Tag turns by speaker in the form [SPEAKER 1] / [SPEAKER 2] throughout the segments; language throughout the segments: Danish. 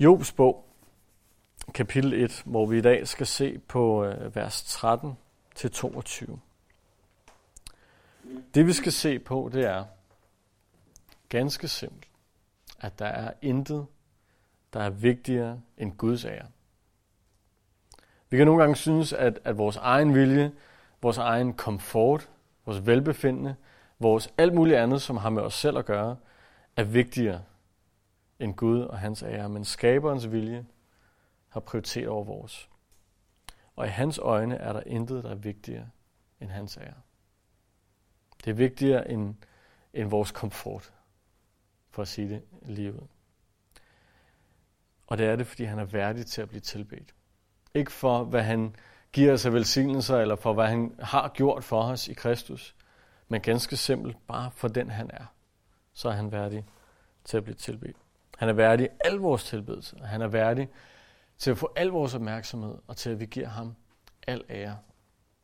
[SPEAKER 1] Jobs bog, kapitel 1, hvor vi i dag skal se på øh, vers 13 til 22. Det vi skal se på, det er ganske simpelt, at der er intet, der er vigtigere end Guds ære. Vi kan nogle gange synes, at, at vores egen vilje, vores egen komfort, vores velbefindende, vores alt muligt andet, som har med os selv at gøre, er vigtigere end Gud og hans ære. Men skaberens vilje har prioritet over vores. Og i hans øjne er der intet, der er vigtigere end hans ære. Det er vigtigere end, end vores komfort, for at sige det lige ud. Og det er det, fordi han er værdig til at blive tilbedt. Ikke for, hvad han giver os af velsignelser, eller for, hvad han har gjort for os i Kristus, men ganske simpelt bare for den, han er. Så er han værdig til at blive tilbedt. Han er værdig al vores tilbedelse, han er værdig til at få al vores opmærksomhed, og til at vi giver ham al ære,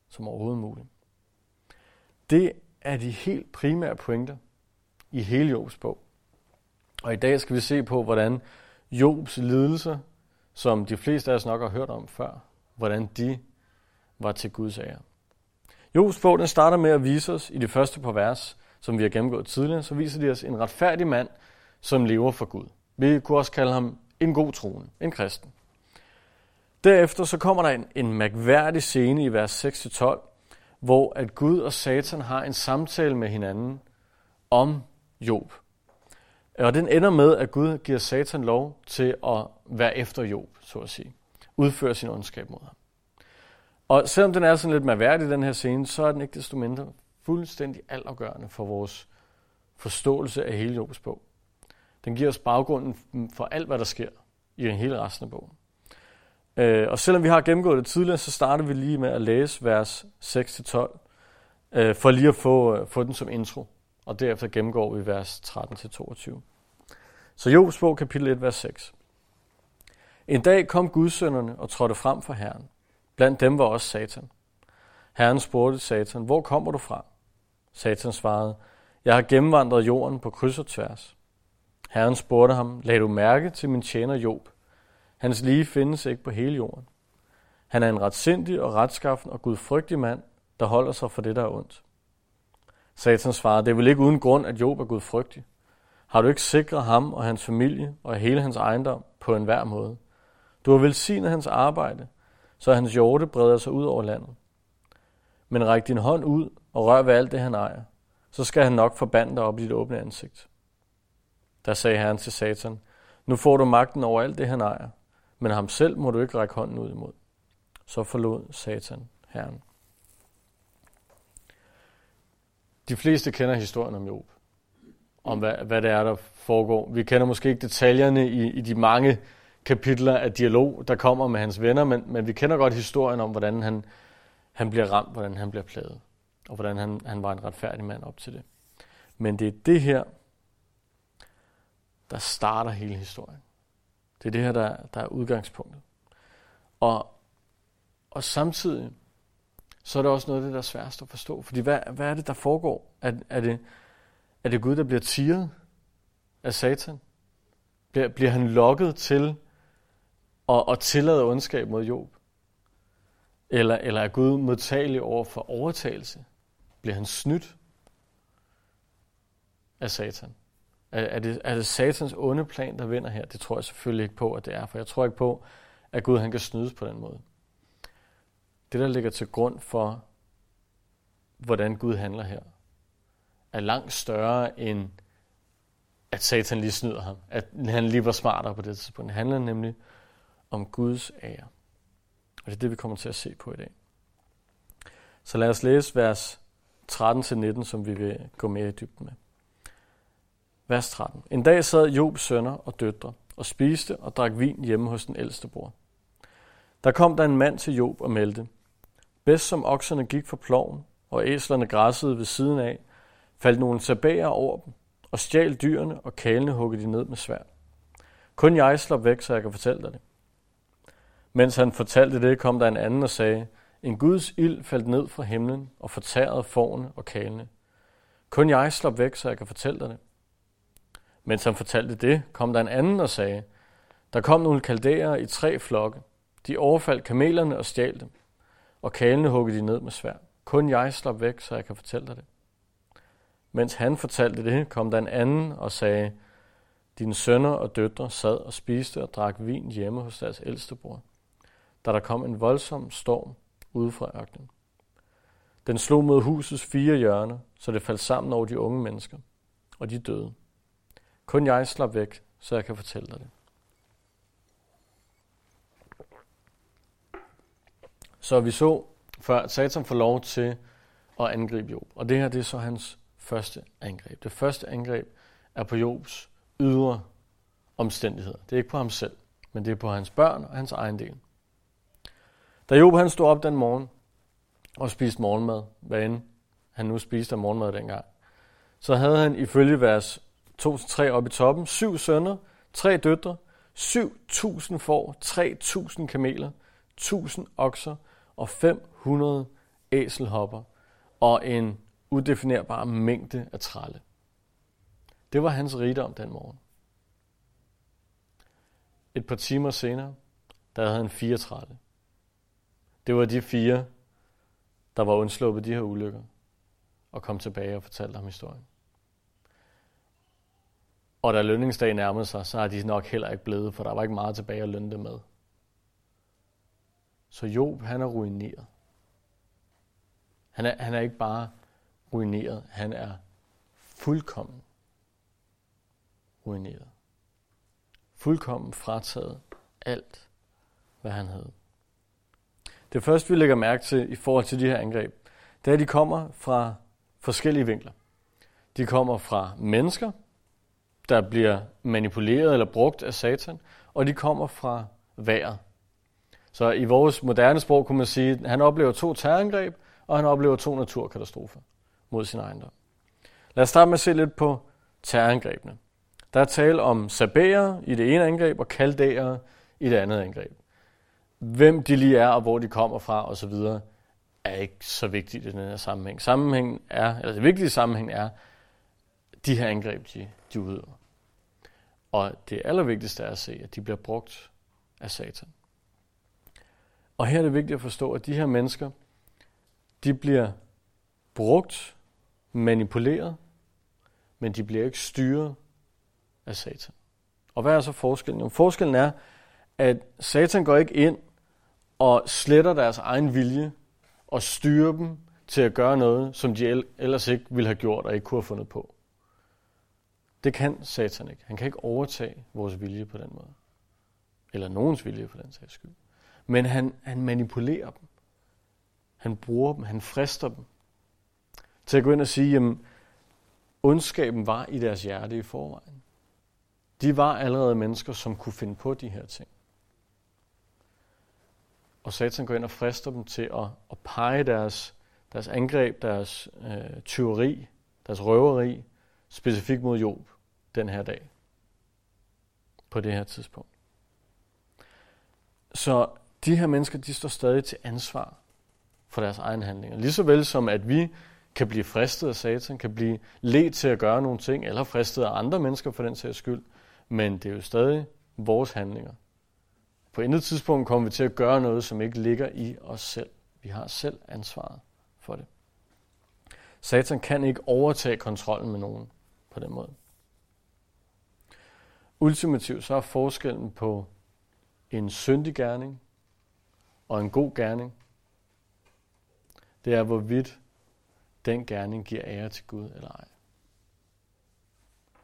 [SPEAKER 1] som overhovedet muligt. Det er de helt primære pointer i hele Jobs bog. Og i dag skal vi se på, hvordan Jobs lidelser, som de fleste af os nok har hørt om før, hvordan de var til Guds ære. Jobs bog den starter med at vise os i de første par vers, som vi har gennemgået tidligere, så viser de os en retfærdig mand, som lever for Gud. Vi kunne også kalde ham en god troende, en kristen. Derefter så kommer der en, en mærkværdig scene i vers 6-12, hvor at Gud og Satan har en samtale med hinanden om Job. Og den ender med, at Gud giver Satan lov til at være efter Job, så at sige. Udføre sin ondskab mod ham. Og selvom den er sådan lidt mærkværdig, den her scene, så er den ikke desto mindre fuldstændig altafgørende for vores forståelse af hele Jobs bog. Den giver os baggrunden for alt, hvad der sker i hele resten af bogen. Øh, og selvom vi har gennemgået det tidligere, så starter vi lige med at læse vers 6-12, øh, for lige at få, øh, få den som intro. Og derefter gennemgår vi vers 13-22. Så Jobs bog, kapitel 1, vers 6. En dag kom gudsønderne og trådte frem for Herren. Blandt dem var også Satan. Herren spurgte Satan, hvor kommer du fra? Satan svarede, jeg har gennemvandret jorden på kryds og tværs. Herren spurgte ham, lad du mærke til min tjener Job. Hans lige findes ikke på hele jorden. Han er en retsindig og retskaffen og gudfrygtig mand, der holder sig for det, der er ondt. Satan svarede, det er vel ikke uden grund, at Job er gudfrygtig. Har du ikke sikret ham og hans familie og hele hans ejendom på enhver måde? Du har velsignet hans arbejde, så hans hjorte breder sig ud over landet. Men ræk din hånd ud og rør ved alt det, han ejer. Så skal han nok forbande dig op i dit åbne ansigt. Der sagde Herren til Satan, nu får du magten over alt det, han ejer, men ham selv må du ikke række hånden ud imod. Så forlod Satan Herren. De fleste kender historien om Job. Om hvad, hvad det er, der foregår. Vi kender måske ikke detaljerne i, i de mange kapitler af dialog, der kommer med hans venner, men, men vi kender godt historien om, hvordan han, han bliver ramt, hvordan han bliver plaget, og hvordan han, han var en retfærdig mand op til det. Men det er det her, der starter hele historien. Det er det her, der, der er udgangspunktet. Og, og samtidig, så er det også noget af det, der er sværest at forstå. Fordi hvad, hvad er det, der foregår? Er, er, det, er det Gud, der bliver tiret af Satan? Bliver, bliver han lokket til at, at tillade ondskab mod Job? Eller, eller er Gud modtagelig over for overtagelse? Bliver han snydt af Satan? Er, er, det, er det satans onde plan, der vinder her? Det tror jeg selvfølgelig ikke på, at det er, for jeg tror ikke på, at Gud han kan snydes på den måde. Det, der ligger til grund for, hvordan Gud handler her, er langt større end, at Satan lige snyder ham. At han lige var smartere på det tidspunkt. Det handler nemlig om Guds ære. Og det er det, vi kommer til at se på i dag. Så lad os læse vers 13-19, som vi vil gå mere i dybden med. Vers 13. En dag sad Jobs sønner og døtre og spiste og drak vin hjemme hos den ældste bror. Der kom der en mand til Job og meldte, Bedst som okserne gik for ploven, og æslerne græssede ved siden af, faldt nogle sabager over dem, og stjal dyrene og kalene huggede de ned med svær. Kun jeg slap væk, så jeg kan fortælle dig det. Mens han fortalte det, kom der en anden og sagde, en Guds ild faldt ned fra himlen og fortærede forne og kalene. Kun jeg slap væk, så jeg kan fortælle dig det. Mens han fortalte det, kom der en anden og sagde, Der kom nogle kaldæere i tre flokke. De overfaldt kamelerne og stjal dem, og kalene huggede de ned med svær. Kun jeg slap væk, så jeg kan fortælle dig det. Mens han fortalte det, kom der en anden og sagde, dine sønner og døtre sad og spiste og drak vin hjemme hos deres ældste bror, da der kom en voldsom storm ude fra ørkenen. Den slog mod husets fire hjørner, så det faldt sammen over de unge mennesker, og de døde. Kun jeg slap væk, så jeg kan fortælle dig det. Så vi så før, at Satan får lov til at angribe Job. Og det her det er så hans første angreb. Det første angreb er på Jobs ydre omstændigheder. Det er ikke på ham selv, men det er på hans børn og hans egen del. Da Job han stod op den morgen og spiste morgenmad, hvad end han nu spiste af morgenmad dengang, så havde han ifølge vers 2-3 op i toppen syv sønner, tre døtre, 7.000 får, 3.000 kameler, 1.000 okser og 500 æselhopper og en udefinerbar mængde af tralle. Det var hans rigdom den morgen. Et par timer senere, der havde han fire tralle. Det var de fire, der var undsluppet de her ulykker, og kom tilbage og fortalte ham historien. Og da lønningsdag nærmede sig, så har de nok heller ikke blevet, for der var ikke meget tilbage at lønne det med. Så Job, han er ruineret. Han er, han er ikke bare ruineret, han er fuldkommen ruineret. Fuldkommen frataget alt, hvad han havde. Det første, vi lægger mærke til i forhold til de her angreb, det er, at de kommer fra forskellige vinkler. De kommer fra mennesker, der bliver manipuleret eller brugt af satan, og de kommer fra vejret. Så i vores moderne sprog kunne man sige, at han oplever to terrorangreb, og han oplever to naturkatastrofer mod sin ejendom. Lad os starte med at se lidt på terrorangrebene. Der er tale om sabæere i det ene angreb og kaldæere i det andet angreb. Hvem de lige er og hvor de kommer fra osv. er ikke så vigtigt i den her sammenhæng. Sammenhæng er, eller det vigtige sammenhæng er, de her angreb, de, de udøver. Og det allervigtigste er at se, at de bliver brugt af satan. Og her er det vigtigt at forstå, at de her mennesker, de bliver brugt, manipuleret, men de bliver ikke styret af Satan. Og hvad er så forskellen? Jo, forskellen er, at Satan går ikke ind og sletter deres egen vilje og styrer dem til at gøre noget, som de ellers ikke ville have gjort og ikke kunne have fundet på. Det kan Satan ikke. Han kan ikke overtage vores vilje på den måde. Eller nogens vilje på den sags skyld. Men han, han manipulerer dem. Han bruger dem, han frister dem. Til at gå ind og sige, at ondskaben var i deres hjerte i forvejen. De var allerede mennesker, som kunne finde på de her ting. Og Satan går ind og frister dem til at, at pege deres, deres angreb, deres øh, tyveri, deres røveri, specifikt mod Job den her dag. På det her tidspunkt. Så de her mennesker, de står stadig til ansvar for deres egne handlinger. Ligeså vel som at vi kan blive fristet af Satan, kan blive ledt til at gøre nogle ting, eller fristet af andre mennesker for den sags skyld, men det er jo stadig vores handlinger. På intet tidspunkt kommer vi til at gøre noget, som ikke ligger i os selv. Vi har selv ansvaret for det. Satan kan ikke overtage kontrollen med nogen på den måde. Ultimativt så er forskellen på en syndig gerning og en god gerning, det er hvorvidt den gerning giver ære til Gud eller ej.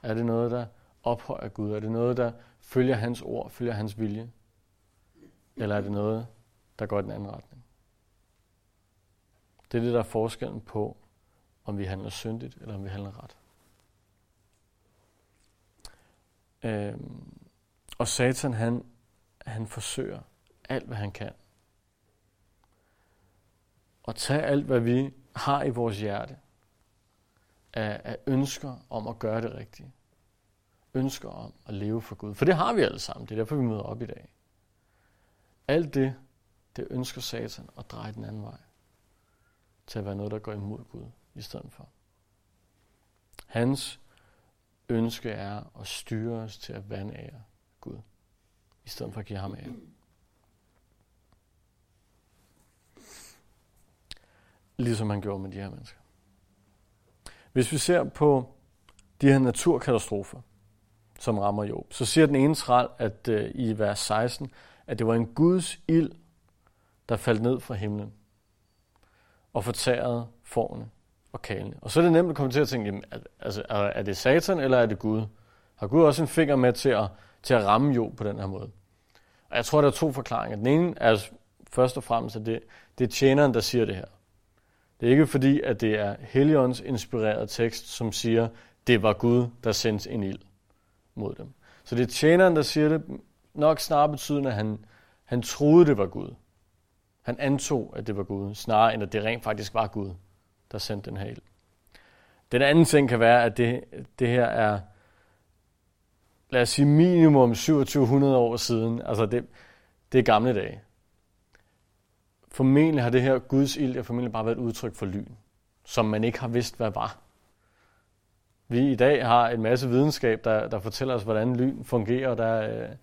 [SPEAKER 1] Er det noget, der ophøjer Gud? Er det noget, der følger hans ord, følger hans vilje? Eller er det noget, der går i den anden retning? Det er det, der er forskellen på, om vi handler syndigt, eller om vi handler ret. Øh, og Satan, han, han forsøger alt, hvad han kan. Og tage alt, hvad vi har i vores hjerte, af, af ønsker om at gøre det rigtige ønsker om at leve for Gud. For det har vi alle sammen. Det er derfor, vi møder op i dag. Alt det, det ønsker Satan at dreje den anden vej. Til at være noget, der går imod Gud i stedet for. Hans ønske er at styre os til at vandære Gud, i stedet for at give ham ære. Ligesom han gjorde med de her mennesker. Hvis vi ser på de her naturkatastrofer, som rammer Job, så siger den ene træl, at øh, i vers 16, at det var en Guds ild, der faldt ned fra himlen og fortærede forne og kalende. Og så er det nemt at komme til at tænke, jamen, altså, er det Satan eller er det Gud? Har Gud også en finger med til at, til at ramme Job på den her måde? Og jeg tror, der er to forklaringer. Den ene er først og fremmest, at det, det er tjeneren, der siger det her. Det er ikke fordi, at det er Helions inspireret tekst, som siger, det var Gud, der sendte en ild mod dem. Så det er tjeneren, der siger det, nok snarere betydende, at han, han troede, det var Gud. Han antog, at det var Gud, snarere end at det rent faktisk var Gud, der sendte den her ild. Den anden ting kan være, at det, det her er, lad os sige minimum 2700 år siden. Altså det, det er gamle dage. Formentlig har det her Guds ild ja, formentlig bare været et udtryk for lyn, som man ikke har vidst, hvad var. Vi i dag har en masse videnskab, der, der fortæller os, hvordan lyn fungerer. Der er øh,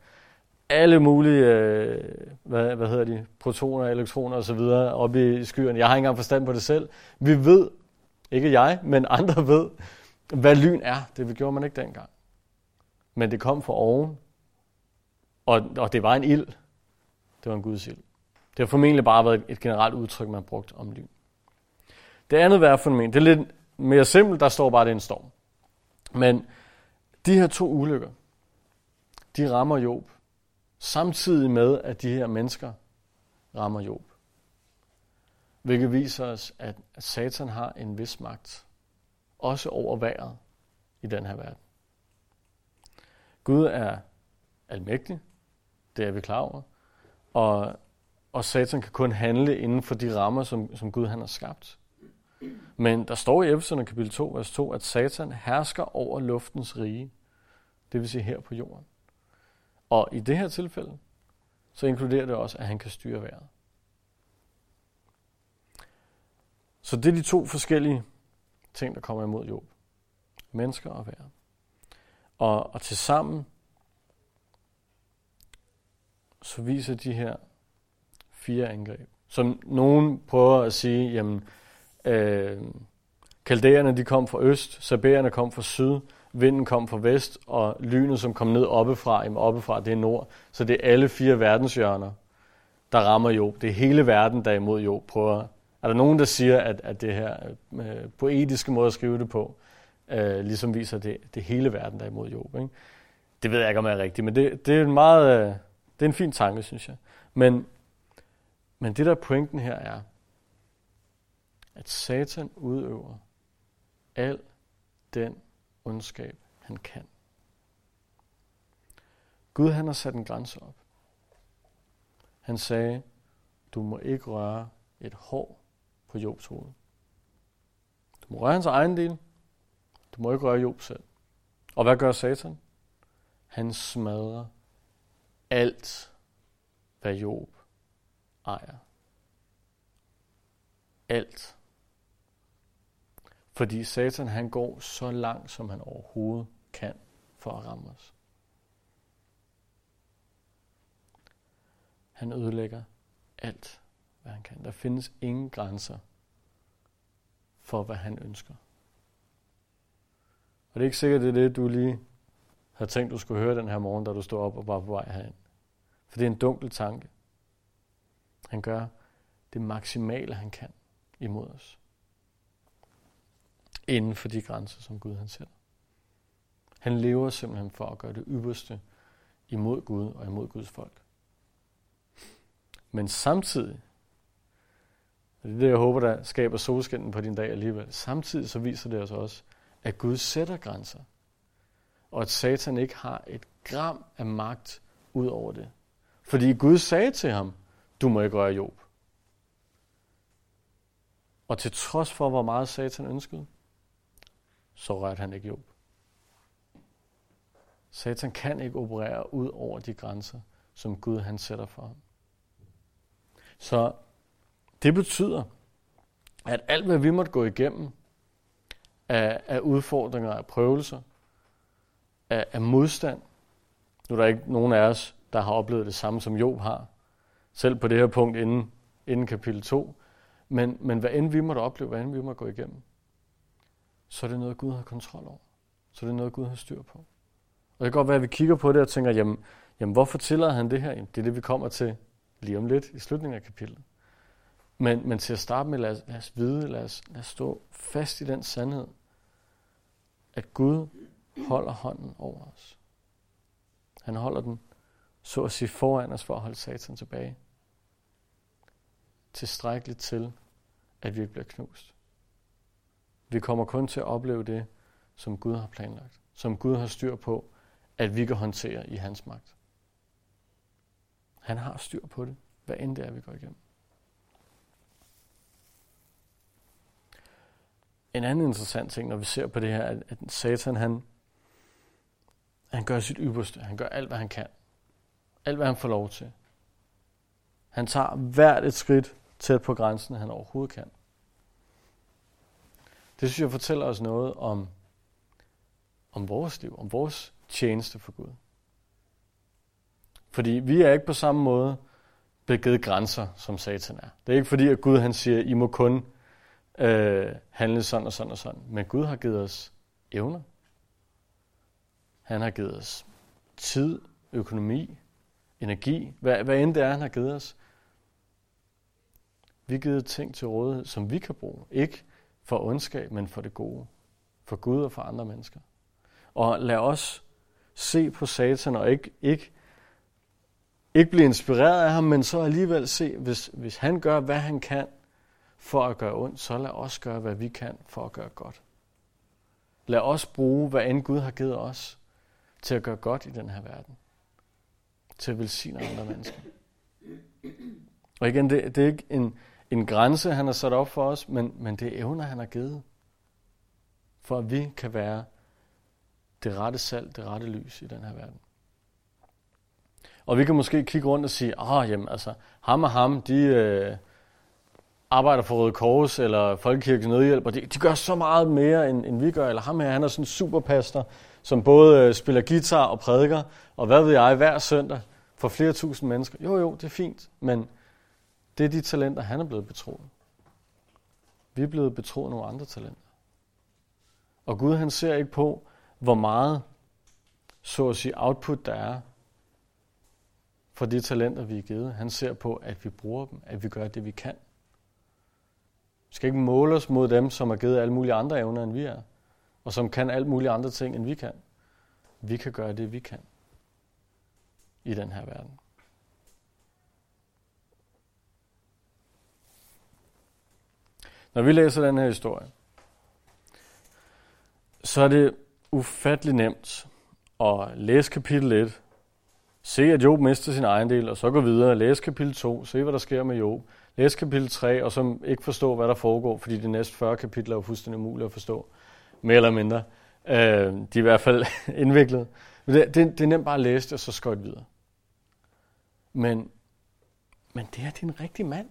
[SPEAKER 1] alle mulige, øh, hvad, hvad hedder de, protoner, elektroner osv. oppe i skyerne. Jeg har ikke engang forstand på det selv. Vi ved, ikke jeg, men andre ved, hvad lyn er. Det gjorde man ikke dengang. Men det kom fra oven, og, og det var en ild. Det var en Guds ild. Det har formentlig bare været et generelt udtryk, man brugt om lyn. Det andet vejrfænomen, det er lidt mere simpelt, der står bare, det er en storm. Men de her to ulykker, de rammer Job, samtidig med, at de her mennesker rammer Job. Hvilket viser os, at Satan har en vis magt, også over vejret i den her verden. Gud er almægtig, det er vi klar over, og, og Satan kan kun handle inden for de rammer, som, som Gud han har skabt. Men der står i Efeserne kapitel 2, vers 2, at Satan hersker over luftens rige. Det vil sige her på jorden. Og i det her tilfælde, så inkluderer det også, at han kan styre vejret. Så det er de to forskellige ting, der kommer imod Job. Mennesker og vejret. Og, og til sammen, så viser de her fire angreb. Som nogen prøver at sige, jamen, Øh, kaldæerne de kom fra øst, sabæerne kom fra syd, vinden kom fra vest, og lynet, som kom ned oppefra, jamen oppefra, det er nord. Så det er alle fire verdenshjørner, der rammer Job. Det er hele verden, der er imod Job. Prøver. Er der nogen, der siger, at, at det her øh, poetiske måde at skrive det på, øh, ligesom viser, at det, det er hele verden, der er imod Job. Ikke? Det ved jeg ikke, om jeg er rigtigt, men det, det er en meget, øh, det er en fin tanke, synes jeg. Men, men det der pointen her er, at Satan udøver al den ondskab, han kan. Gud han har sat en grænse op. Han sagde, du må ikke røre et hår på Jobs hoved. Du må røre hans egen del. Du må ikke røre Job selv. Og hvad gør Satan? Han smadrer alt, hvad Job ejer. Alt. Fordi Satan han går så langt, som han overhovedet kan for at ramme os. Han ødelægger alt, hvad han kan. Der findes ingen grænser for, hvad han ønsker. Og det er ikke sikkert, det er det, du lige har tænkt, du skulle høre den her morgen, da du stod op og var på vej herind. For det er en dunkel tanke. Han gør det maksimale, han kan imod os inden for de grænser, som Gud han sætter. Han lever simpelthen for at gøre det ypperste imod Gud og imod Guds folk. Men samtidig, og det er det, jeg håber, der skaber solskinden på din dag alligevel, samtidig så viser det os også, at Gud sætter grænser, og at Satan ikke har et gram af magt ud over det. Fordi Gud sagde til ham, du må ikke røre Job. Og til trods for, hvor meget Satan ønskede, så rørte han ikke Job. Satan kan ikke operere ud over de grænser, som Gud han sætter for ham. Så det betyder, at alt hvad vi måtte gå igennem af, af udfordringer, af prøvelser, af, af modstand, nu er der ikke nogen af os der har oplevet det samme, som Job har. Selv på det her punkt inden, inden kapitel 2. Men, men hvad end vi måtte opleve, hvad end vi må gå igennem, så er det noget, Gud har kontrol over. Så er det noget, Gud har styr på. Og det kan godt være, at vi kigger på det og tænker, jamen, jamen hvorfor tillader han det her? Jamen, det er det, vi kommer til lige om lidt i slutningen af kapitlet. Men, men til at starte med, lad os, lad os vide, lad os, lad os stå fast i den sandhed, at Gud holder hånden over os. Han holder den, så at sige, foran os for at holde satan tilbage. Tilstrækkeligt til, at vi ikke bliver knust. Vi kommer kun til at opleve det, som Gud har planlagt. Som Gud har styr på, at vi kan håndtere i hans magt. Han har styr på det, hvad end det er, vi går igennem. En anden interessant ting, når vi ser på det her, at, at Satan, han, han gør sit ypperste. Han gør alt, hvad han kan. Alt, hvad han får lov til. Han tager hvert et skridt tæt på grænsen, han overhovedet kan. Det synes jeg fortæller os noget om, om vores liv, om vores tjeneste for Gud. Fordi vi er ikke på samme måde begivet grænser, som Satan er. Det er ikke fordi, at Gud han siger, I må kun øh, handle sådan og sådan og sådan. Men Gud har givet os evner. Han har givet os tid, økonomi, energi, hvad, hvad end det er, han har givet os. Vi har givet ting til rådighed, som vi kan bruge. Ikke for ondskab, men for det gode. For Gud og for andre mennesker. Og lad os se på Satan og ikke, ikke, ikke blive inspireret af ham, men så alligevel se, hvis, hvis han gør, hvad han kan for at gøre ondt, så lad os gøre, hvad vi kan for at gøre godt. Lad os bruge, hvad end Gud har givet os, til at gøre godt i den her verden. Til at velsigne andre mennesker. Og igen, det, det er ikke en, en grænse, han har sat op for os, men, men det er evner, han har givet. For at vi kan være det rette salt, det rette lys i den her verden. Og vi kan måske kigge rundt og sige, ah, jamen altså, ham og ham, de øh, arbejder for Røde Kors eller Folkekirkens Nødhjælp, og de, de gør så meget mere, end, end vi gør. Eller ham her, han er sådan en superpastor, som både øh, spiller guitar og prædiker, og hvad ved jeg, hver søndag for flere tusind mennesker. Jo, jo, det er fint, men det er de talenter, han er blevet betroet. Vi er blevet betroet nogle andre talenter. Og Gud han ser ikke på, hvor meget, så at sige, output der er for de talenter, vi er givet. Han ser på, at vi bruger dem, at vi gør det, vi kan. Vi skal ikke måle os mod dem, som har givet alle mulige andre evner, end vi er, og som kan alt mulige andre ting, end vi kan. Vi kan gøre det, vi kan i den her verden. Når vi læser den her historie, så er det ufattelig nemt at læse kapitel 1, se at Job mister sin ejendel, og så gå videre, læse kapitel 2, se hvad der sker med Job, læse kapitel 3, og så ikke forstå, hvad der foregår, fordi de næste 40 kapitler er jo fuldstændig umuligt at forstå, mere eller mindre. Øh, de er i hvert fald indviklet. Men det, det, det er nemt bare at læse det, og så skøjt videre. Men, men det er din rigtige mand.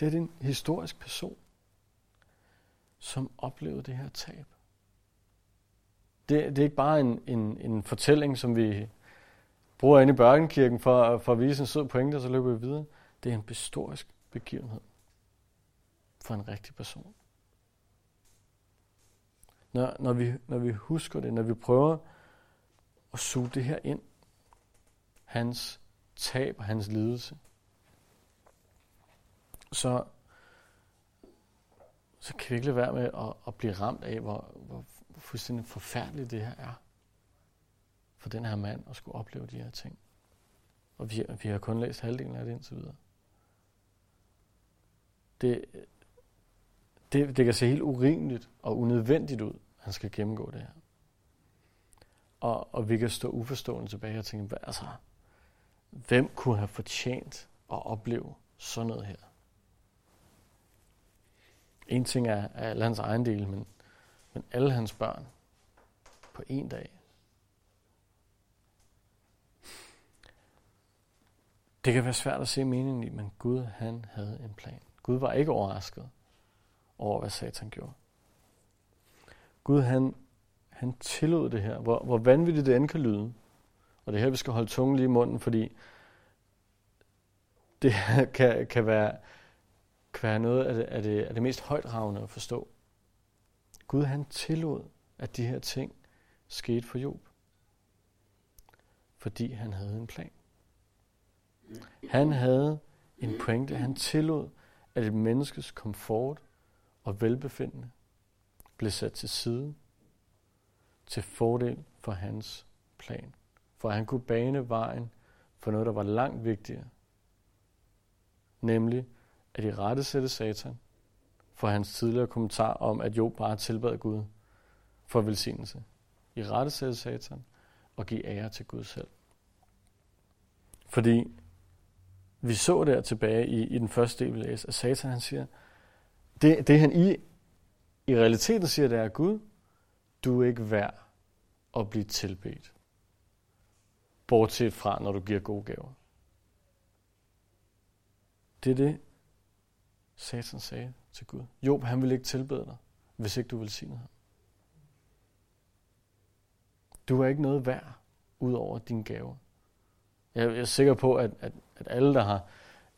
[SPEAKER 1] Det er en historisk person, som oplevede det her tab. Det, det er ikke bare en, en, en fortælling, som vi bruger inde i Børgenkirken for, for at vise en sød pointe, og så løber vi videre. Det er en historisk begivenhed for en rigtig person. Når, når, vi, når vi husker det, når vi prøver at suge det her ind, hans tab og hans lidelse, så, så kan vi ikke lade være med at, at blive ramt af, hvor, hvor, hvor fuldstændig forfærdeligt det her er for den her mand at skulle opleve de her ting. Og vi, vi har kun læst halvdelen af det indtil videre. Det, det, det kan se helt urimeligt og unødvendigt ud, at han skal gennemgå det her. Og, og vi kan stå uforstående tilbage og tænke, hvad, altså, hvem kunne have fortjent at opleve sådan noget her? En ting er, er alle hans ejendele, men, men alle hans børn på en dag. Det kan være svært at se meningen i, men Gud han havde en plan. Gud var ikke overrasket over, hvad Satan gjorde. Gud han, han tillod det her, hvor, hvor vanvittigt det end kan lyde. Og Og det er her, vi skal holde tungen lige i munden, fordi det kan, kan, være, kan være noget af det, af, det, af det mest højtragende at forstå. Gud han tillod, at de her ting skete for Job. Fordi han havde en plan. Han havde en pointe. Han tillod, at et menneskes komfort og velbefindende blev sat til side til fordel for hans plan. For han kunne bane vejen for noget, der var langt vigtigere. Nemlig at i rette sætte Satan for hans tidligere kommentar om, at Job bare tilbad Gud for velsignelse. I rette sætte Satan og give ære til Gud selv. Fordi vi så der tilbage i, i den første del, vi læste, at Satan han siger, det, det han i, i realiteten siger, det er, Gud, du er ikke værd at blive tilbedt. Bortset fra, når du giver gode gaver. Det er det, Satan sagde til Gud. Job, han vil ikke tilbede dig, hvis ikke du vil sige ham. Du er ikke noget værd, ud over dine gaver. Jeg er sikker på, at, at, at alle, der har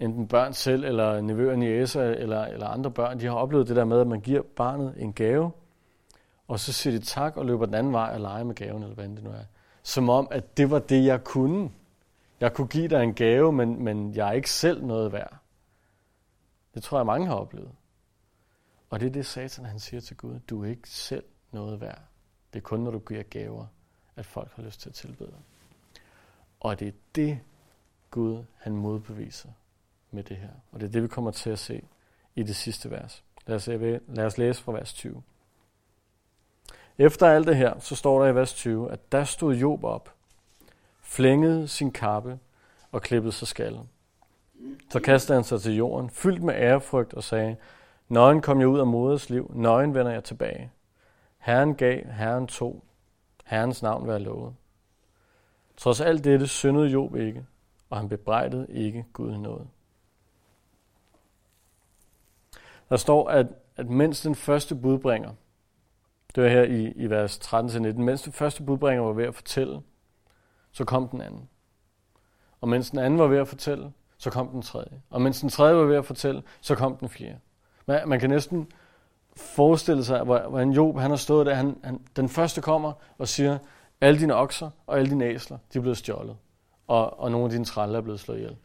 [SPEAKER 1] enten børn selv, eller nevøer, niæser, eller, eller andre børn, de har oplevet det der med, at man giver barnet en gave, og så siger de tak og løber den anden vej og leger med gaven, eller hvad det nu er. Som om, at det var det, jeg kunne. Jeg kunne give dig en gave, men, men jeg er ikke selv noget værd. Det tror jeg, mange har oplevet. Og det er det, Satan han siger til Gud. Du er ikke selv noget værd. Det er kun, når du giver gaver, at folk har lyst til at tilbede dig. Og det er det, Gud han modbeviser med det her. Og det er det, vi kommer til at se i det sidste vers. Lad os, lad os læse fra vers 20. Efter alt det her, så står der i vers 20, at der stod Job op, flængede sin kappe og klippede sig skallen. Så kastede han sig til jorden, fyldt med ærefrygt og sagde, Nøgen kom jeg ud af moders liv, nøgen vender jeg tilbage. Herren gav, Herren tog, Herrens navn være lovet. Trods alt dette syndede Job ikke, og han bebrejdede ikke Gud noget. Der står, at, at mens den første budbringer, det var her i, i vers 13-19, mens den første budbringer var ved at fortælle, så kom den anden. Og mens den anden var ved at fortælle, så kom den tredje. Og mens den tredje var ved at fortælle, så kom den fjerde. Man, man kan næsten forestille sig, hvordan Job han har stået der. Han, han, den første kommer og siger, alle dine okser og alle dine æsler, de er blevet stjålet. Og, og nogle af dine træller er blevet slået ihjel.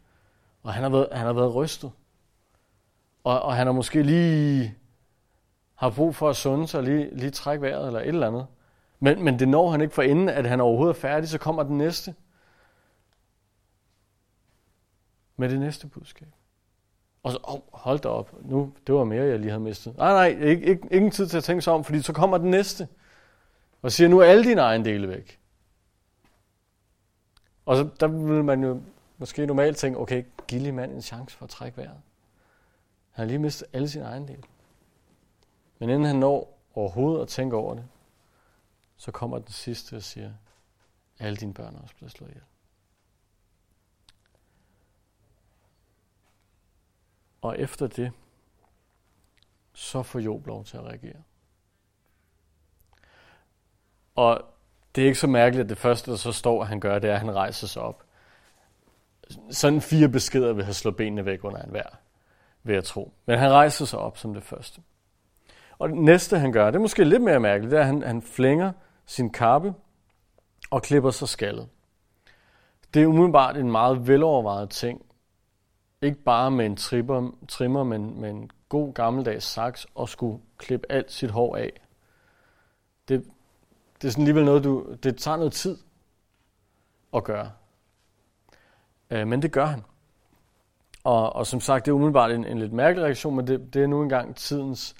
[SPEAKER 1] Og han har været, han har været rystet. Og, og han har måske lige har brug for at sunde sig, lige, lige trække vejret eller et eller andet. Men, men det når han ikke for inden, at han overhovedet er færdig, så kommer den næste. Med det næste budskab. Og så, oh, hold da op, nu, det var mere, jeg lige havde mistet. Nej, nej, ikke, ikke, ingen tid til at tænke sig om, fordi så kommer den næste. Og siger, nu er alle dine egen dele væk. Og så der vil man jo måske normalt tænke, okay, giv lige mand en chance for at trække vejret. Han har lige mistet alle sine egen dele. Men inden han når overhovedet at tænke over det, så kommer den sidste og siger, alle dine børn er også blevet slået ihjel. Og efter det, så får Job lov til at reagere. Og det er ikke så mærkeligt, at det første, der så står, at han gør, det er, at han rejser sig op. Sådan fire beskeder vil have slået benene væk under en vær, vil jeg tro. Men han rejser sig op som det første. Og det næste, han gør, det er måske lidt mere mærkeligt, det er, at han, han flænger sin kappe og klipper sig skaldet. Det er umiddelbart en meget velovervejet ting. Ikke bare med en tripper, trimmer, men med en god gammeldags saks og skulle klippe alt sit hår af. Det, det er sådan alligevel noget, du, det tager noget tid at gøre. Øh, men det gør han. Og, og som sagt, det er umiddelbart en, en lidt mærkelig reaktion, men det, det er nu engang tidens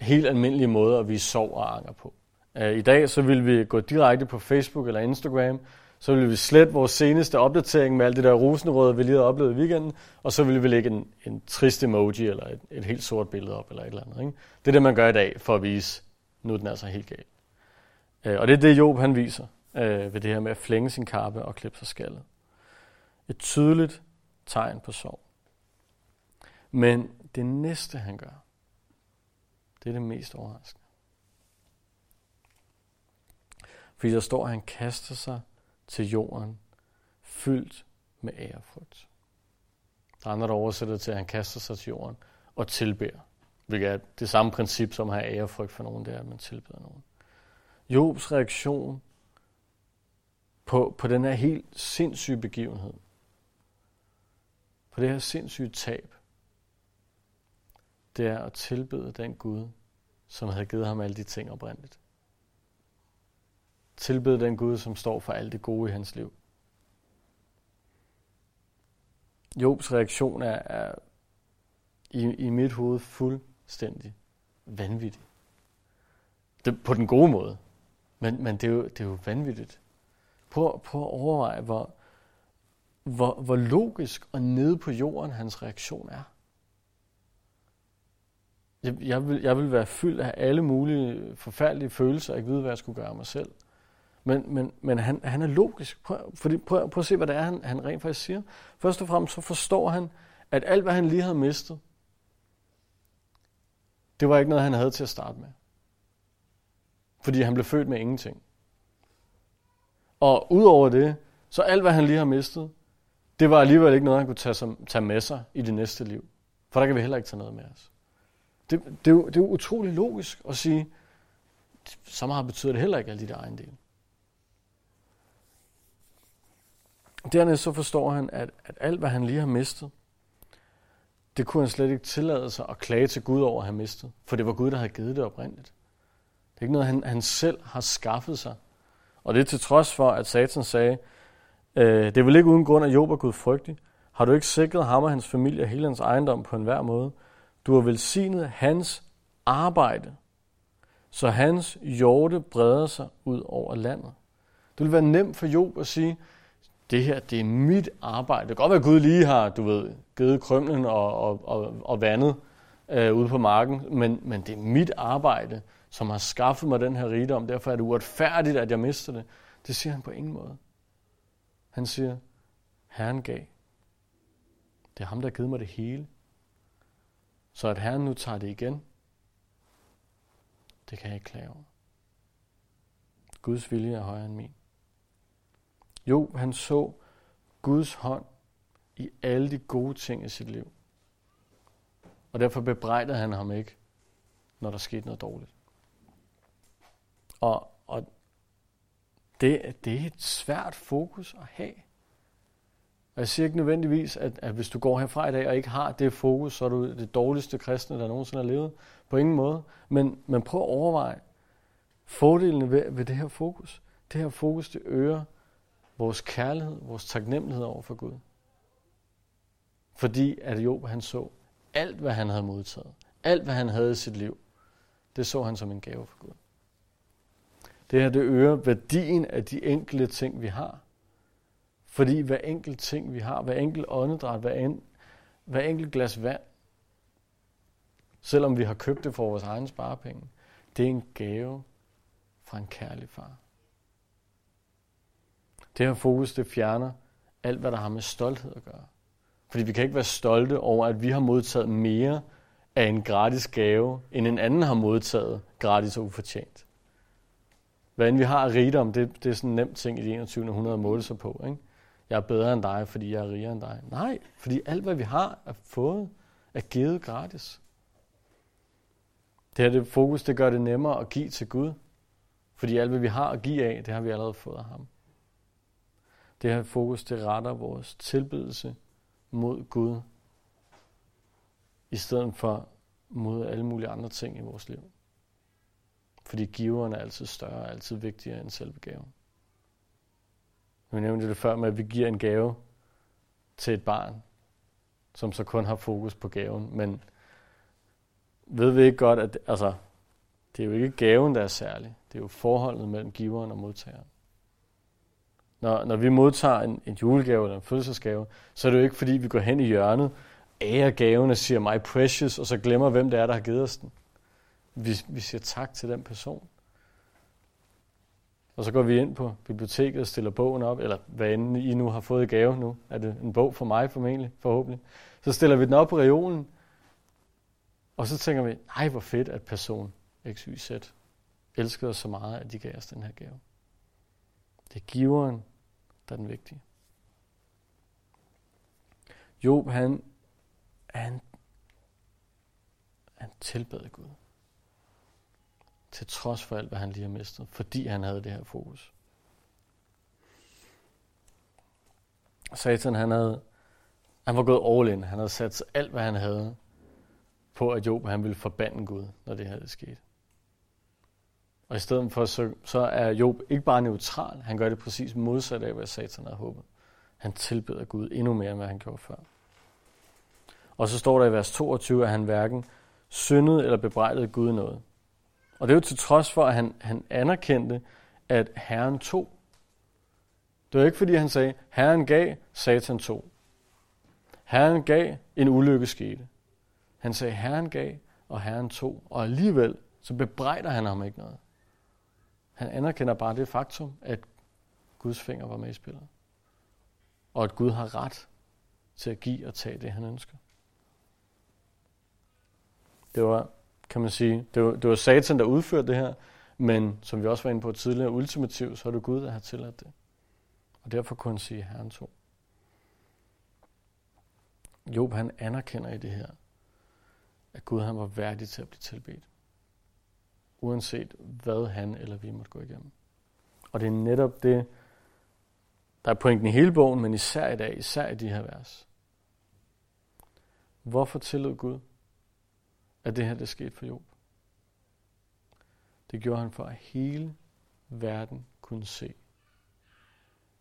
[SPEAKER 1] helt almindelige måde at vise sorg og anger på. Øh, I dag så vil vi gå direkte på Facebook eller Instagram, så vil vi slette vores seneste opdatering med alt det der rosenrøde, vi lige havde oplevet i weekenden, og så vil vi lægge en, en trist emoji eller et, et helt sort billede op eller et eller andet. Ikke? Det er det, man gør i dag for at vise, nu er den altså helt galt. Øh, og det er det, Job han viser øh, ved det her med at flænge sin kappe og klippe sig skaldet. Et tydeligt tegn på sorg. Men det næste, han gør, det er det mest overraskende. Fordi der står, at han kaster sig til jorden fyldt med ærefrygt. Der er andre, der oversætter til, at han kaster sig til jorden og tilbærer. Hvilket er det samme princip, som at have ærefrygt for nogen, det er, at man tilbeder nogen. Jobs reaktion på, på den her helt sindssyge begivenhed, på det her sindssyge tab, det er at tilbede den Gud, som havde givet ham alle de ting oprindeligt. Tilbede den Gud, som står for alt det gode i hans liv. Jobs reaktion er, er i, i mit hoved fuldstændig vanvittig. Det, på den gode måde. Men, men det, er jo, det er jo vanvittigt. Prøv, prøv at overveje, hvor, hvor, hvor logisk og nede på jorden hans reaktion er. Jeg, jeg, vil, jeg vil være fyldt af alle mulige forfærdelige følelser, og ikke vide, hvad jeg skulle gøre af mig selv. Men, men, men han, han er logisk. Prøv, fordi, prøv, prøv at se, hvad det er, han, han rent faktisk siger. Først og fremmest så forstår han, at alt, hvad han lige havde mistet, det var ikke noget, han havde til at starte med. Fordi han blev født med ingenting. Og udover det, så alt, hvad han lige har mistet, det var alligevel ikke noget, han kunne tage, som, tage med sig i det næste liv. For der kan vi heller ikke tage noget med os. Det, det, er, jo, det er jo utrolig logisk at sige, så meget betyder det heller ikke alle de der ejendele. Dernæst så forstår han, at, at alt, hvad han lige har mistet, det kunne han slet ikke tillade sig at klage til Gud over at have mistet. For det var Gud, der havde givet det oprindeligt. Det er ikke noget, han, han selv har skaffet sig. Og det er til trods for, at Satan sagde, øh, det er vel ikke uden grund, at Job er Gud frygtig. Har du ikke sikret ham og hans familie og hele hans ejendom på enhver måde? Du har velsignet hans arbejde, så hans hjorte breder sig ud over landet. Det vil være nemt for Job at sige, det her, det er mit arbejde. Det kan godt være, at Gud lige har, du ved, givet krømlen og, og, og, og vandet øh, ude på marken, men, men det er mit arbejde, som har skaffet mig den her rigdom. Derfor er det uretfærdigt, at jeg mister det. Det siger han på ingen måde. Han siger, Herren gav. Det er ham, der har givet mig det hele. Så at Herren nu tager det igen, det kan jeg ikke klage over. Guds vilje er højere end min. Jo, han så Guds hånd i alle de gode ting i sit liv. Og derfor bebrejdede han ham ikke, når der skete noget dårligt. Og, og det, det er et svært fokus at have. Og jeg siger ikke nødvendigvis, at, at hvis du går herfra i dag og ikke har det fokus, så er du det dårligste kristne, der nogensinde har levet. På ingen måde. Men, men prøv at overveje fordelene ved, ved det her fokus. Det her fokus, det øger vores kærlighed, vores taknemmelighed over for Gud. Fordi at Job han så alt, hvad han havde modtaget, alt, hvad han havde i sit liv, det så han som en gave for Gud. Det her, det øger værdien af de enkelte ting, vi har. Fordi hver enkelt ting, vi har, hver enkelt åndedræt, hver, en, hver enkelt glas vand, selvom vi har købt det for vores egen sparepenge, det er en gave fra en kærlig far. Det her fokus, det fjerner alt, hvad der har med stolthed at gøre. Fordi vi kan ikke være stolte over, at vi har modtaget mere af en gratis gave, end en anden har modtaget gratis og ufortjent. Hvad end vi har af rigdom, det, det er sådan en nem ting i det 21. århundrede at måle sig på. Ikke? Jeg er bedre end dig, fordi jeg er rigere end dig. Nej, fordi alt, hvad vi har er fået, er givet gratis. Det her det fokus, det gør det nemmere at give til Gud. Fordi alt, hvad vi har at give af, det har vi allerede fået af ham. Det her fokus, det retter vores tilbedelse mod Gud, i stedet for mod alle mulige andre ting i vores liv. Fordi giveren er altid større, altid vigtigere end selve gaven. Vi nævnte det før med, at vi giver en gave til et barn, som så kun har fokus på gaven. Men ved vi ikke godt, at altså, det er jo ikke gaven, der er særlig. Det er jo forholdet mellem giveren og modtageren. Når, når vi modtager en, en julegave eller en fødselsgave, så er det jo ikke fordi, vi går hen i hjørnet, ærer gaven og siger, my precious, og så glemmer, hvem det er, der har givet os den. Vi, vi siger tak til den person. Og så går vi ind på biblioteket og stiller bogen op, eller hvad end I nu har fået i gave nu. Er det en bog for mig formentlig, forhåbentlig. Så stiller vi den op på reolen, og så tænker vi, nej hvor fedt, at person XYZ elskede os så meget, at de gav os den her gave. Det er giveren, der er den vigtige. Job, han, han, han tilbad Gud. Til trods for alt, hvad han lige har mistet. Fordi han havde det her fokus. Satan, han havde, han var gået all in. Han havde sat alt, hvad han havde på, at Job han ville forbande Gud, når det her skete. Og i stedet for, så, så er Job ikke bare neutral, han gør det præcis modsat af, hvad Satan havde håbet. Han tilbeder Gud endnu mere, end hvad han gjorde før. Og så står der i vers 22, at han hverken syndede eller bebrejdede Gud noget. Og det er jo til trods for, at han, han anerkendte, at Herren tog. Det var ikke fordi, han sagde, Herren gav, Satan tog. Herren gav, en ulykke skete. Han sagde, Herren gav, og Herren tog. Og alligevel, så bebrejder han ham ikke noget. Han anerkender bare det faktum, at Guds finger var med i spillet. Og at Gud har ret til at give og tage det, han ønsker. Det var, kan man sige, det var, det var Satan, der udførte det her, men som vi også var inde på tidligere, ultimativt, så er det Gud, der har tilladt det. Og derfor kunne han sige, Herren tog. Job han anerkender i det her, at Gud han var værdig til at blive tilbedt. Uanset hvad han eller vi måtte gå igennem. Og det er netop det, der er pointen i hele bogen, men især i dag, især i de her vers. Hvorfor tillod Gud, at det her det skete for Job? Det gjorde han for, at hele verden kunne se,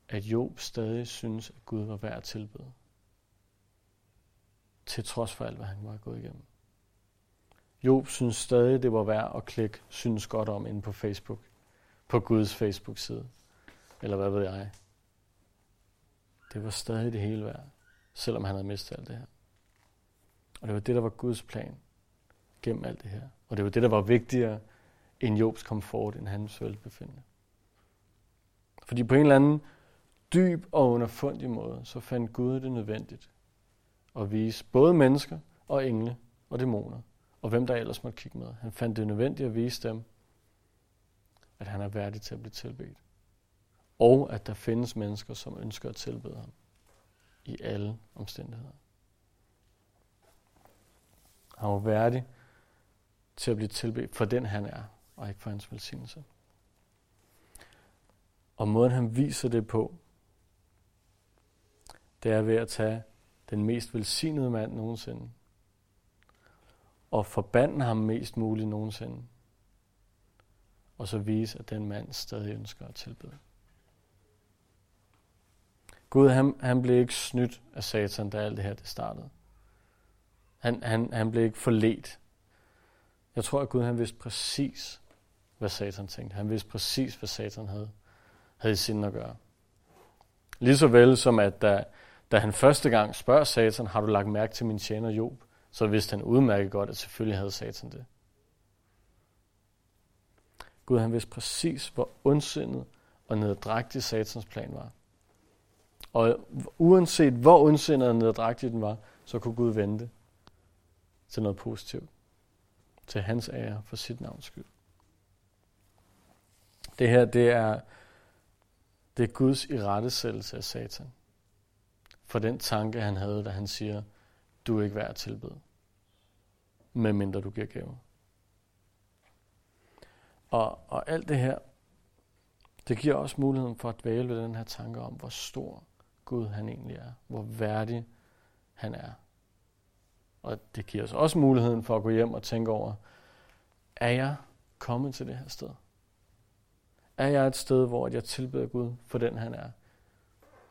[SPEAKER 1] at Job stadig synes, at Gud var værd at tilbede. Til trods for alt, hvad han var gået igennem. Job synes stadig, det var værd at klikke synes godt om inde på Facebook. På Guds Facebook-side. Eller hvad ved jeg. Det var stadig det hele værd, selvom han havde mistet alt det her. Og det var det, der var Guds plan gennem alt det her. Og det var det, der var vigtigere end Jobs komfort, end hans velbefindende. Fordi på en eller anden dyb og underfundig måde, så fandt Gud det nødvendigt at vise både mennesker og engle og dæmoner, og hvem der ellers måtte kigge med. Han fandt det nødvendigt at vise dem, at han er værdig til at blive tilbedt. Og at der findes mennesker, som ønsker at tilbede ham i alle omstændigheder. Han var værdig til at blive tilbedt for den han er, og ikke for hans velsignelse. Og måden han viser det på, det er ved at tage den mest velsignede mand nogensinde, og forbande ham mest muligt nogensinde, og så vise, at den mand stadig ønsker at tilbede. Gud, han, han blev ikke snydt af Satan, da alt det her det startede. Han, han, han blev ikke forledt. Jeg tror, at Gud han vidste præcis, hvad Satan tænkte. Han vidste præcis, hvad Satan havde, havde i sinde at gøre. Ligeså vel som at da, da han første gang spørger Satan, har du lagt mærke til min tjener Job? Så vidste han udmærket godt, at selvfølgelig havde Satan det. Gud han vidste præcis, hvor ondsindet og neddragtig Satans plan var. Og uanset hvor ondsindet og neddragtig den var, så kunne Gud vente til noget positivt. Til hans ære for sit navns skyld. Det her, det er, det er Guds irettesættelse af Satan. For den tanke, han havde, da han siger, du er ikke værd at tilbede, medmindre du giver gaver. Og, og alt det her, det giver også muligheden for at dvæle ved den her tanke om, hvor stor Gud han egentlig er. Hvor værdig han er. Og det giver os også muligheden for at gå hjem og tænke over, er jeg kommet til det her sted? Er jeg et sted, hvor jeg tilbeder Gud for den han er?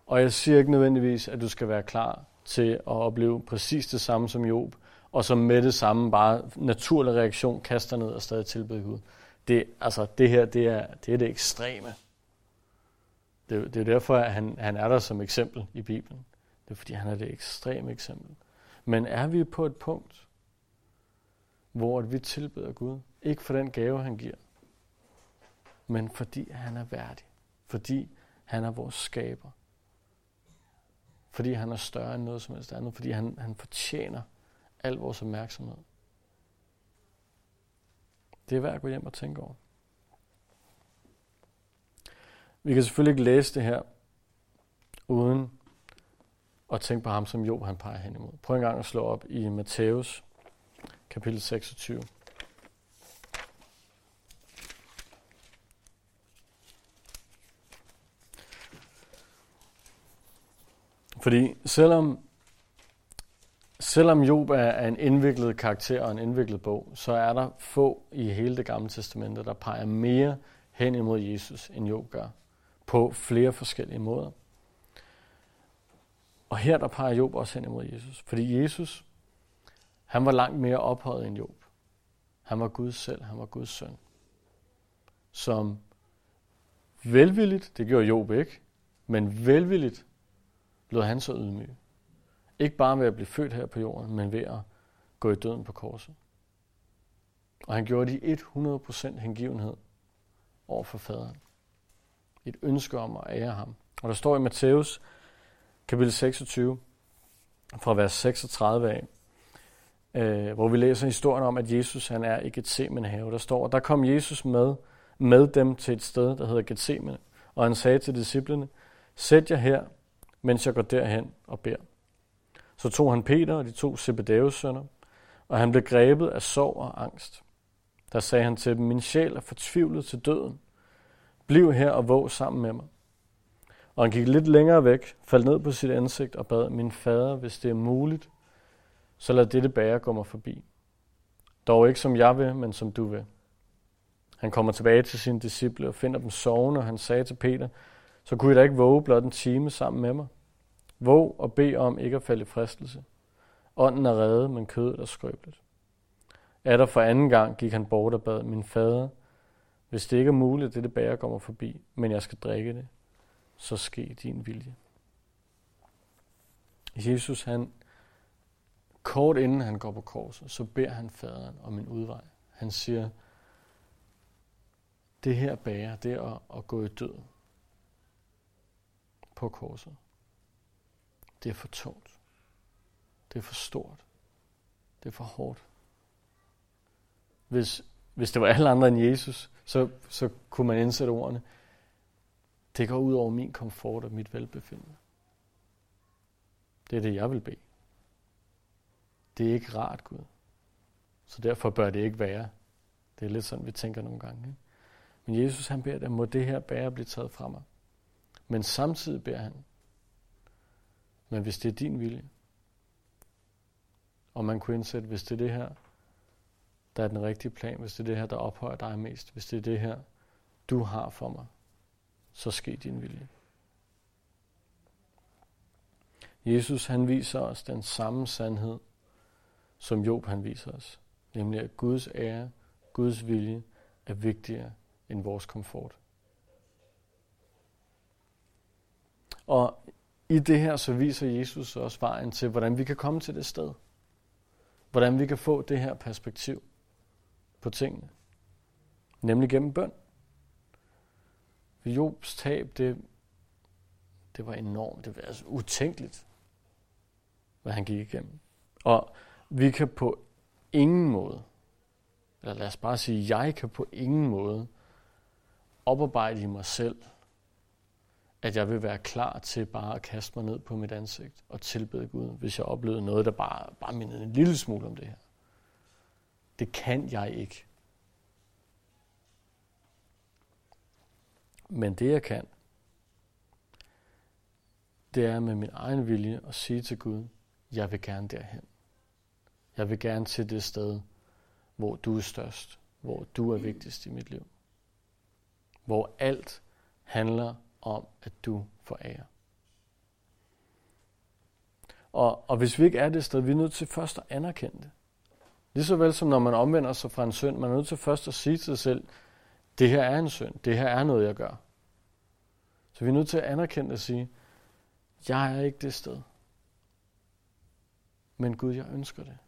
[SPEAKER 1] Og jeg siger ikke nødvendigvis, at du skal være klar til at opleve præcis det samme som Job, og som med det samme bare naturlig reaktion kaster ned og stadig tilbeder Gud. Det, altså, det her, det er, det er det ekstreme. Det, det er derfor, at han, han er der som eksempel i Bibelen. Det er fordi, han er det ekstreme eksempel. Men er vi på et punkt, hvor vi tilbeder Gud, ikke for den gave, han giver, men fordi han er værdig. Fordi han er vores skaber. Fordi han er større end noget som helst andet. Fordi han, han fortjener al vores opmærksomhed. Det er værd at gå hjem og tænke over. Vi kan selvfølgelig ikke læse det her, uden at tænke på ham, som Job han peger hen imod. Prøv en gang at slå op i Matthæus, kapitel 26. Fordi selvom, selvom Job er en indviklet karakter og en indviklet bog, så er der få i hele det gamle testamente, der peger mere hen imod Jesus, end Job gør, på flere forskellige måder. Og her der peger Job også hen imod Jesus, fordi Jesus, han var langt mere ophøjet end Job. Han var Gud selv, han var Guds søn. Som velvilligt, det gjorde Job ikke, men velvilligt lod han så ydmyge. Ikke bare ved at blive født her på jorden, men ved at gå i døden på korset. Og han gjorde det i 100% hengivenhed over for faderen. Et ønske om at ære ham. Og der står i Matthæus kapitel 26, fra vers 36 af, øh, hvor vi læser historien om, at Jesus han er i Gethsemane have. Der står, der kom Jesus med, med dem til et sted, der hedder Gethsemane, og han sagde til disciplene, sæt jer her, mens jeg går derhen og beder. Så tog han Peter og de to Zebedeus sønner, og han blev grebet af sorg og angst. Der sagde han til dem, min sjæl er fortvivlet til døden. Bliv her og våg sammen med mig. Og han gik lidt længere væk, faldt ned på sit ansigt og bad, min fader, hvis det er muligt, så lad dette bære gå mig forbi. Dog ikke som jeg vil, men som du vil. Han kommer tilbage til sine disciple og finder dem sovende, og han sagde til Peter, så kunne I da ikke våge blot en time sammen med mig. Våg og bed om ikke at falde i fristelse. Ånden er reddet, men kødet er skrøbeligt. Er der for anden gang gik han bort og bad, min fader, hvis det ikke er muligt, at dette bære kommer forbi, men jeg skal drikke det, så ske din vilje. Jesus, han, kort inden han går på korset, så beder han faderen om en udvej. Han siger, det her bære, det er at, at gå i død på korset. Det er for tungt. Det er for stort. Det er for hårdt. Hvis, hvis det var alle andre end Jesus, så, så kunne man indsætte ordene, det går ud over min komfort og mit velbefindende. Det er det, jeg vil bede. Det er ikke rart, Gud. Så derfor bør det ikke være. Det er lidt sådan, vi tænker nogle gange. Ikke? Men Jesus han beder, at må det her bære blive taget fra mig. Men samtidig beder han, men hvis det er din vilje, og man kunne indsætte, hvis det er det her, der er den rigtige plan, hvis det er det her, der ophøjer dig mest, hvis det er det her, du har for mig, så sker din vilje. Jesus han viser os den samme sandhed, som Job han viser os. Nemlig at Guds ære, Guds vilje er vigtigere end vores komfort. Og i det her så viser Jesus også vejen til, hvordan vi kan komme til det sted. Hvordan vi kan få det her perspektiv på tingene. Nemlig gennem bøn. Jobs tab, det, det var enormt. Det var altså utænkeligt, hvad han gik igennem. Og vi kan på ingen måde, eller lad os bare sige, jeg kan på ingen måde oparbejde i mig selv, at jeg vil være klar til bare at kaste mig ned på mit ansigt og tilbede Gud, hvis jeg oplevede noget, der bare, bare mindede en lille smule om det her. Det kan jeg ikke. Men det jeg kan, det er med min egen vilje at sige til Gud, jeg vil gerne derhen. Jeg vil gerne til det sted, hvor du er størst, hvor du er vigtigst i mit liv. Hvor alt handler om, at du forærer. Og, og hvis vi ikke er det sted, vi er nødt til først at anerkende det. Lige så vel som når man omvender sig fra en synd, man er nødt til først at sige til sig selv, det her er en synd, det her er noget, jeg gør. Så vi er nødt til at anerkende og sige, jeg er ikke det sted. Men Gud, jeg ønsker det.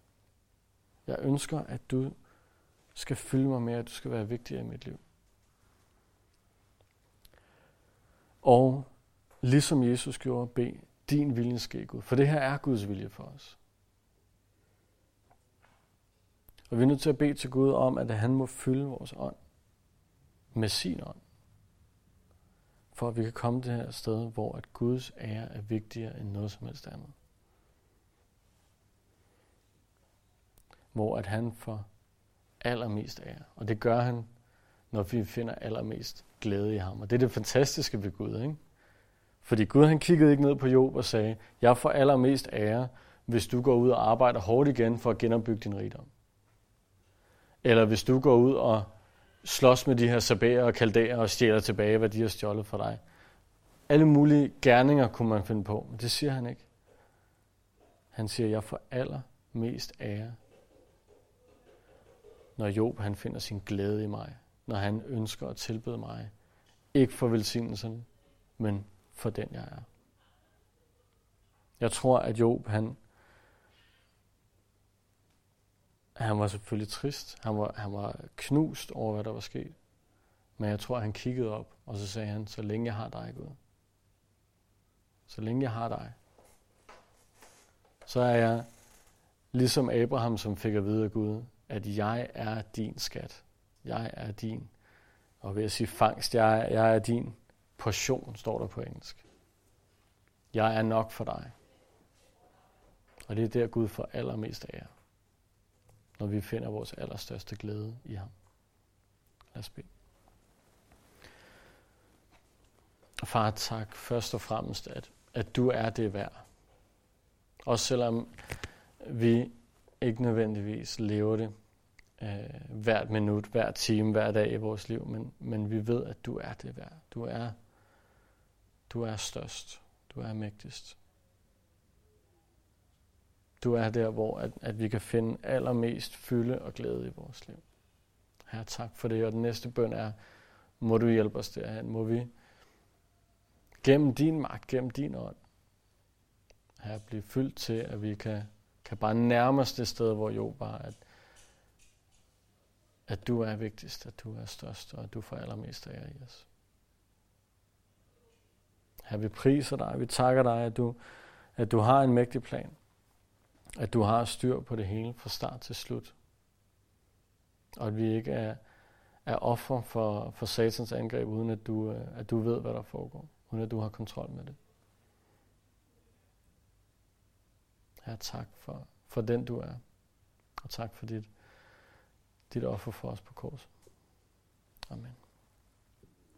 [SPEAKER 1] Jeg ønsker, at du skal fylde mig med, at du skal være vigtigere i mit liv. Og ligesom Jesus gjorde, bed din vilje ske, Gud. For det her er Guds vilje for os. Og vi er nødt til at bede til Gud om, at han må fylde vores ånd med sin ånd. for at vi kan komme det her sted, hvor at Guds ære er vigtigere end noget som helst andet. Hvor at han får allermest ære. Og det gør han, når vi finder allermest glæde i ham. Og det er det fantastiske ved Gud, ikke? Fordi Gud han kiggede ikke ned på Job og sagde, jeg får allermest ære, hvis du går ud og arbejder hårdt igen for at genopbygge din rigdom. Eller hvis du går ud og slås med de her sabæer og kaldæer og stjæler tilbage, hvad de har stjålet for dig. Alle mulige gerninger kunne man finde på, men det siger han ikke. Han siger, jeg får allermest ære, når Job han finder sin glæde i mig, når han ønsker at tilbede mig. Ikke for velsignelsen, men for den jeg er. Jeg tror, at Job han Han var selvfølgelig trist. Han var, han var knust over, hvad der var sket. Men jeg tror, han kiggede op, og så sagde han, så længe jeg har dig, Gud. Så længe jeg har dig. Så er jeg ligesom Abraham, som fik at vide af Gud, at jeg er din skat. Jeg er din. Og ved at sige fangst, jeg, jeg er din portion, står der på engelsk. Jeg er nok for dig. Og det er der, Gud får allermest af jer når vi finder vores allerstørste glæde i ham. Lad os bede. Far, tak først og fremmest, at, at du er det værd. Også selvom vi ikke nødvendigvis lever det øh, hvert minut, hver time, hver dag i vores liv, men, men vi ved, at du er det værd. Du er, du er størst. Du er mægtigst. Du er der, hvor at, at vi kan finde allermest fylde og glæde i vores liv. Herre, tak for det. Og den næste bøn er, må du hjælpe os derhen. Må vi gennem din magt, gennem din ånd, her blive fyldt til, at vi kan, kan bare nærme os det sted, hvor jo bare, at, at du er vigtigst, at du er størst, og at du får allermest af i os. Her vi priser dig, vi takker dig, at du, at du har en mægtig plan. At du har styr på det hele fra start til slut. Og at vi ikke er, er offer for, for satans angreb, uden at du, øh, at du ved, hvad der foregår. Uden at du har kontrol med det. Her tak for, for den du er. Og tak for dit, dit offer for os på korset. Amen.